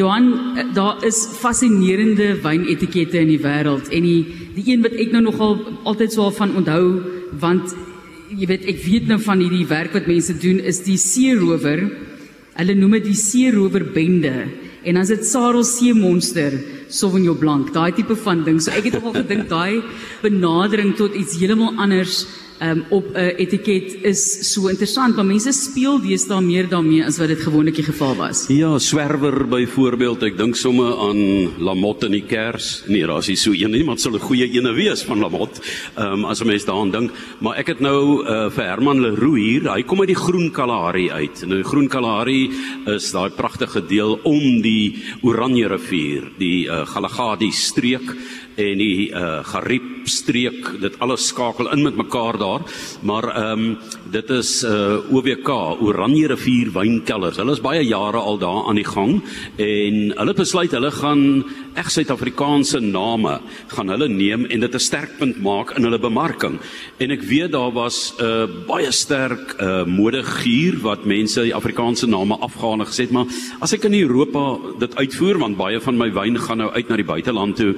Johan, eh, daar is fascinerende wynetikette in die wêreld en die die een wat ek nou nogal altyd so van onthou want jy weet ek weet nou van hierdie werk wat mense doen is die seerower. Hulle noem dit die seerower bende en dan is dit Sarel see monster Sauvignon Blanc, daai tipe van ding. So ek het nogal gedink daai benadering tot iets heeltemal anders um, op 'n uh, etiket is so interessant, maar mense speel deesdae meer daarmee as wat dit gewoonlik die geval was. Ja, swerwer byvoorbeeld, ek dink sommer aan Lamotte in die Kers. Nee, daar is nie so een niemand sal 'n goeie ene wees van Lamotte. Ehm um, as 'n mens daaraan dink, maar ek het nou uh, vir Herman Leroux hier. Hy kom uit die Groen Kalahari uit. Nou die Groen Kalahari is daai pragtige deel om die Oranje rivier, die uh, Galagadi streek en die uh, Gariep streek. Dit alles skakel in met mekaar daar maar ehm um, dit is uh, OWK Oranje rivier wynkellers hulle is baie jare al daar aan die gang en hulle besluit hulle gaan reg Suid-Afrikaanse name gaan hulle neem en dit 'n sterkpunt maak in hulle bemarking en ek weet daar was 'n uh, baie sterk uh, modegier wat mense die Afrikaanse name afgaan en gesê het maar as ek in Europa dit uitvoer want baie van my wyn gaan nou uit na die buiteland toe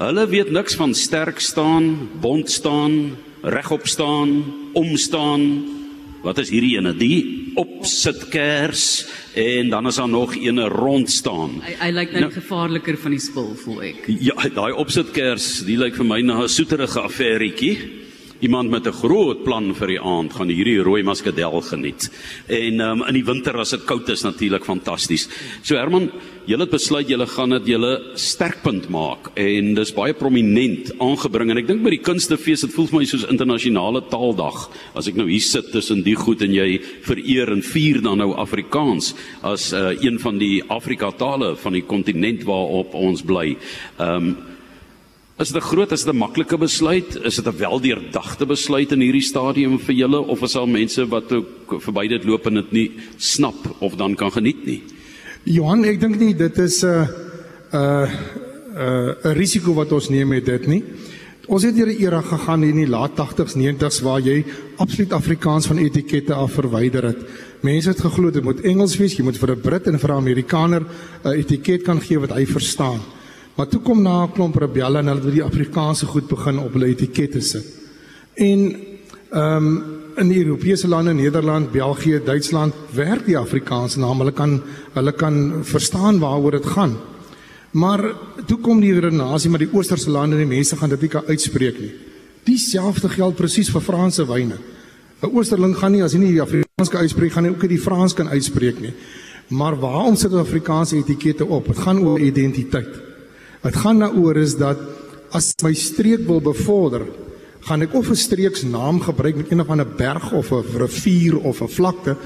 Hulle weet niks van sterk staan, bond staan, regop staan, omstaan. Wat is hierdie ene? Die opsit kers en dan is daar nog eene rond staan. Hy hy lyk nou, gevaarliker van die spul voel ek. Ja, daai opsit kers, die lyk vir my na 'n soeterige affæretjie. Iemand met 'n groot plan vir die aand gaan hierdie rooi maskadel geniet. En um, in die winter as dit koud is natuurlik fantasties. So Herman, julle het besluit julle gaan dit julle sterkpunt maak en dis baie prominent aangebring en ek dink by die kunstefees dit voel vir my soos internasionale taaldag. As ek nou hier sit tussen die goed en jy vereer en vier dan nou Afrikaans as uh, een van die Afrika tale van die kontinent waarop ons bly. Ehm um, Is dit 'n groot, is dit 'n maklike besluit? Is dit 'n weldeurdagte besluit in hierdie stadium vir julle of is al mense wat ook verby dit loop en dit nie snap of dan kan geniet nie? Johan, ek dink nie dit is 'n uh, 'n uh, 'n uh, risiko wat ons neem met dit nie. Ons het hierdie era gegaan in die laat 80s, 90s waar jy absoluut Afrikaans van etikette af verwyder het. Mense het geglo dit moet Engels wees, jy moet vir 'n Brit en vir 'n Amerikaner 'n etiket kan gee wat hy verstaan. Maar toe kom na 'n klomp rebelle en hulle het die Afrikaanse goed begin op hulle etikette sit. En ehm um, in die Europese lande, Nederland, België, Duitsland, werk die Afrikaanse naam. Hulle kan hulle kan verstaan waaroor dit gaan. Maar toe kom die redenasie maar die oosterse lande en die mense gaan dit nie kan uitspreek nie. Dieselfde geld presies vir Franse wyne. 'n Oosterling gaan nie as hy nie die Afrikaans kan uitspreek, gaan hy ook nie die Frans kan uitspreek nie. Maar waarom sit Afrikaanse etikette op? Dit gaan oor identiteit. Wat gaan daaroor is dat as my streek wil bevorder, gaan ek of 'n streeksnaam gebruik met een of ander berg of 'n rivier of 'n vlakte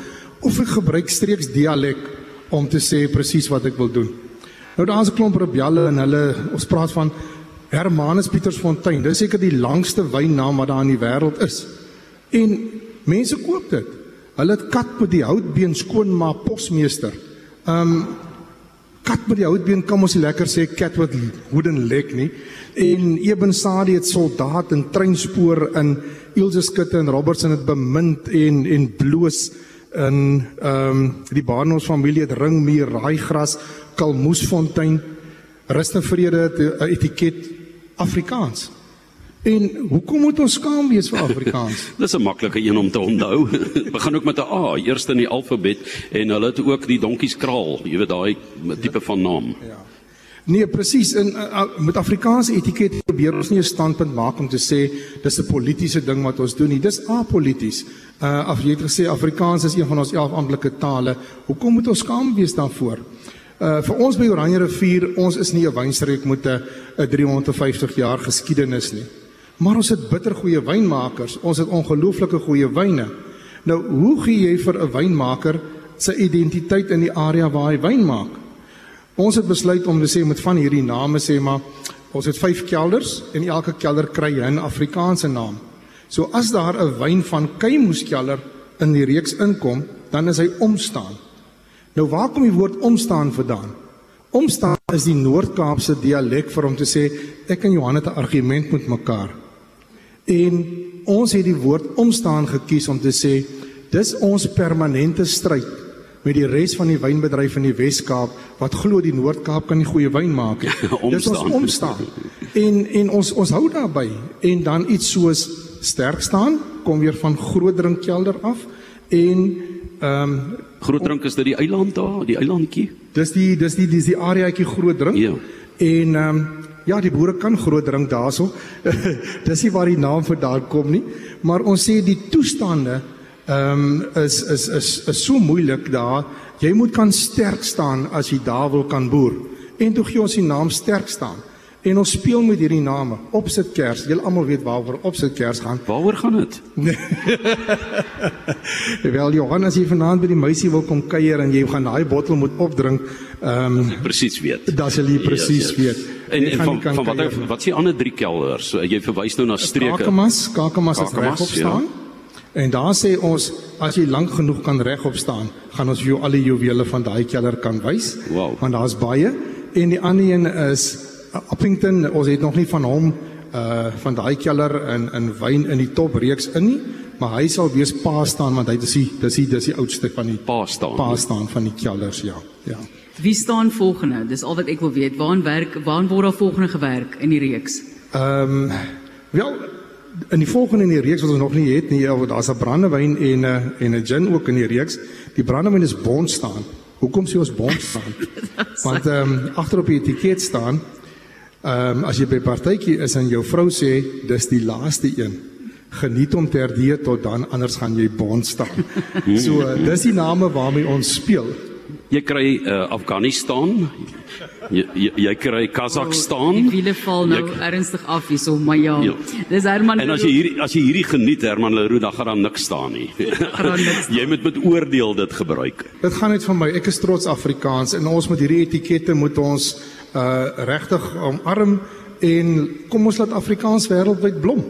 of ek gebruik streeksdialek om te sê presies wat ek wil doen. Nou daar's 'n klomp rebelle en hulle ons praat van Hermanus Pietersfontein. Dis seker die langste wynnaam wat daar in die wêreld is. En mense koop dit. Hulle het kat met die houtbeen skoonmaak posmeester. Um kat met die houtbeen kan ons lekker sê cat with wooden leg nie. En Eben Sadie het soldaat en treinspoor in Ilse Skutte en Robertson het bemind en en bloos in ehm um, die Barnard familie het ringmuur, raaigras, kalmoesfontein, rustige vrede het 'n etiket Afrikaans. En hoekom moet ons skaam wees vir Afrikaans? Dis 'n maklike een om te onthou. Begin ook met 'n A, eerste in die alfabet en hulle het ook die donkies kraal, jy weet daai tipe van naam. Ja. Nee, presies. In uh, met Afrikaanse etiket probeer ons nie 'n standpunt maak om te sê dis 'n politieke ding wat ons doen nie. Dis apolities. Uh af jy het gesê Afrikaans is een van ons 11 amptelike tale. Hoekom moet ons skaam wees daarvoor? Uh vir ons by Oranje rivier, ons is nie 'n wynstreek met 'n 350 jaar geskiedenis nie. Maar ons het bittergoeie wynmakers. Ons het ongelooflike goeie wyne. Nou, hoe gee jy vir 'n wynmaker sy identiteit in die area waar hy wyn maak? Ons het besluit om te sê met van hierdie name sê maar ons het 5 kelders en elke kelder kry 'n Afrikaanse naam. So as daar 'n wyn van Kuimoeskelder in die reeks inkom, dan is hy omstaan. Nou waar kom die woord omstaan vandaan? Omstaan is die Noord-Kaapse dialek vir om te sê ek en Johan het 'n argument met mekaar. En ons het die woord omstaan gekies om te sê dis ons permanente stryd met die res van die wynbedryf in die Wes-Kaap wat glo die Noord-Kaap kan nie goeie wyn maak nie. Dis ons Omstaan. omstaan. En en ons ons hou daarby en dan iets soos sterk staan kom weer van groot drinkkelder af en ehm um, Groot drink is dit die eiland daar, die eilandjie. dis die dis die dis die areaatjie groot drink. Ja. En ehm um, ja, die boere kan groot drink daarso. dis nie waar die naam vandaan kom nie, maar ons sê die toestande ehm um, is, is is is so moeilik daar. Jy moet kan sterk staan as jy daar wil kan boer. En toe gee ons die naam sterk staan. En ons speel met hierdie name. Opsit Kers. Julle almal weet waaroor Opsit Kers gaan. Waaroor gaan dit? Wel Johan, as jy vanaand by die meisie wil kom kuier en jy gaan daai bottel moet opdrink, ehm um, Presies weet. dan sal jy presies Ja, ja. weet. En, en van, van wat kuier. wat is die ander drie kelders? Jy verwys nou na streke. Kakamas, kakamas is Kakamas, regop staan. En daar sê ons as jy lank genoeg kan regop staan, gaan ons vir jou al die juwele van daai kelder kan wys. Wow. Want daar's baie. En die ander een is uh, Uppington, ons het nog nie van hom uh van daai kelder in in wyn in die top reeks in nie, maar hy sal wees pa staan want hy dis die dis die dis die oudste van die Pa staan. pa staan van die kelders, ja. Ja. Wie staan volgende? Dis al wat ek wil weet. Waaraan werk waaraan word daar volgende gewerk in die reeks? Ehm wel in die volgende in die reeks wat ons nog nie het nie, ja, daar's 'n brandewyn en 'n en 'n gin ook in die reeks. Die brandewyn is bond staan. Hoekom sê ons bond staan? Want ehm um, agter op die etiket staan ehm um, as jy by partytjie is en jou vrou sê dis die laaste een. Geniet om te herdeer tot dan anders gaan jy bond staan. So uh, dis die name waarmee ons speel. Jy kry uh, Afghanistan. Jy, jy, jy kry Kazakhstan. Die wiele val nou Jy- ernstig af hierso, maar ja. Ja. Dis Herman. En as jy hierdie as jy hierdie geniet Herman Leroux dan gaan daar niks staan nie. niks jy moet met oordeel dit gebruik. Dit gaan net van my. Ek is trots Afrikaans en ons met hierdie etikette moet ons uh regtig omarm en kom ons laat Afrikaans wêreldwyd blom.